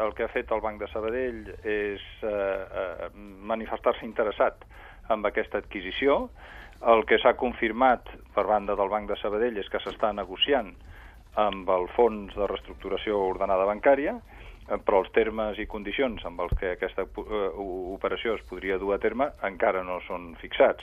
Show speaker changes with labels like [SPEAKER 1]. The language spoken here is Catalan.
[SPEAKER 1] El que ha fet el Banc de Sabadell és eh, eh, manifestar-se interessat amb aquesta adquisició. El que s'ha confirmat per banda del Banc de Sabadell és que s'està negociant amb el Fons de Reestructuració Ordenada Bancària, eh, però els termes i condicions amb els que aquesta eh, operació es podria dur a terme encara no són fixats.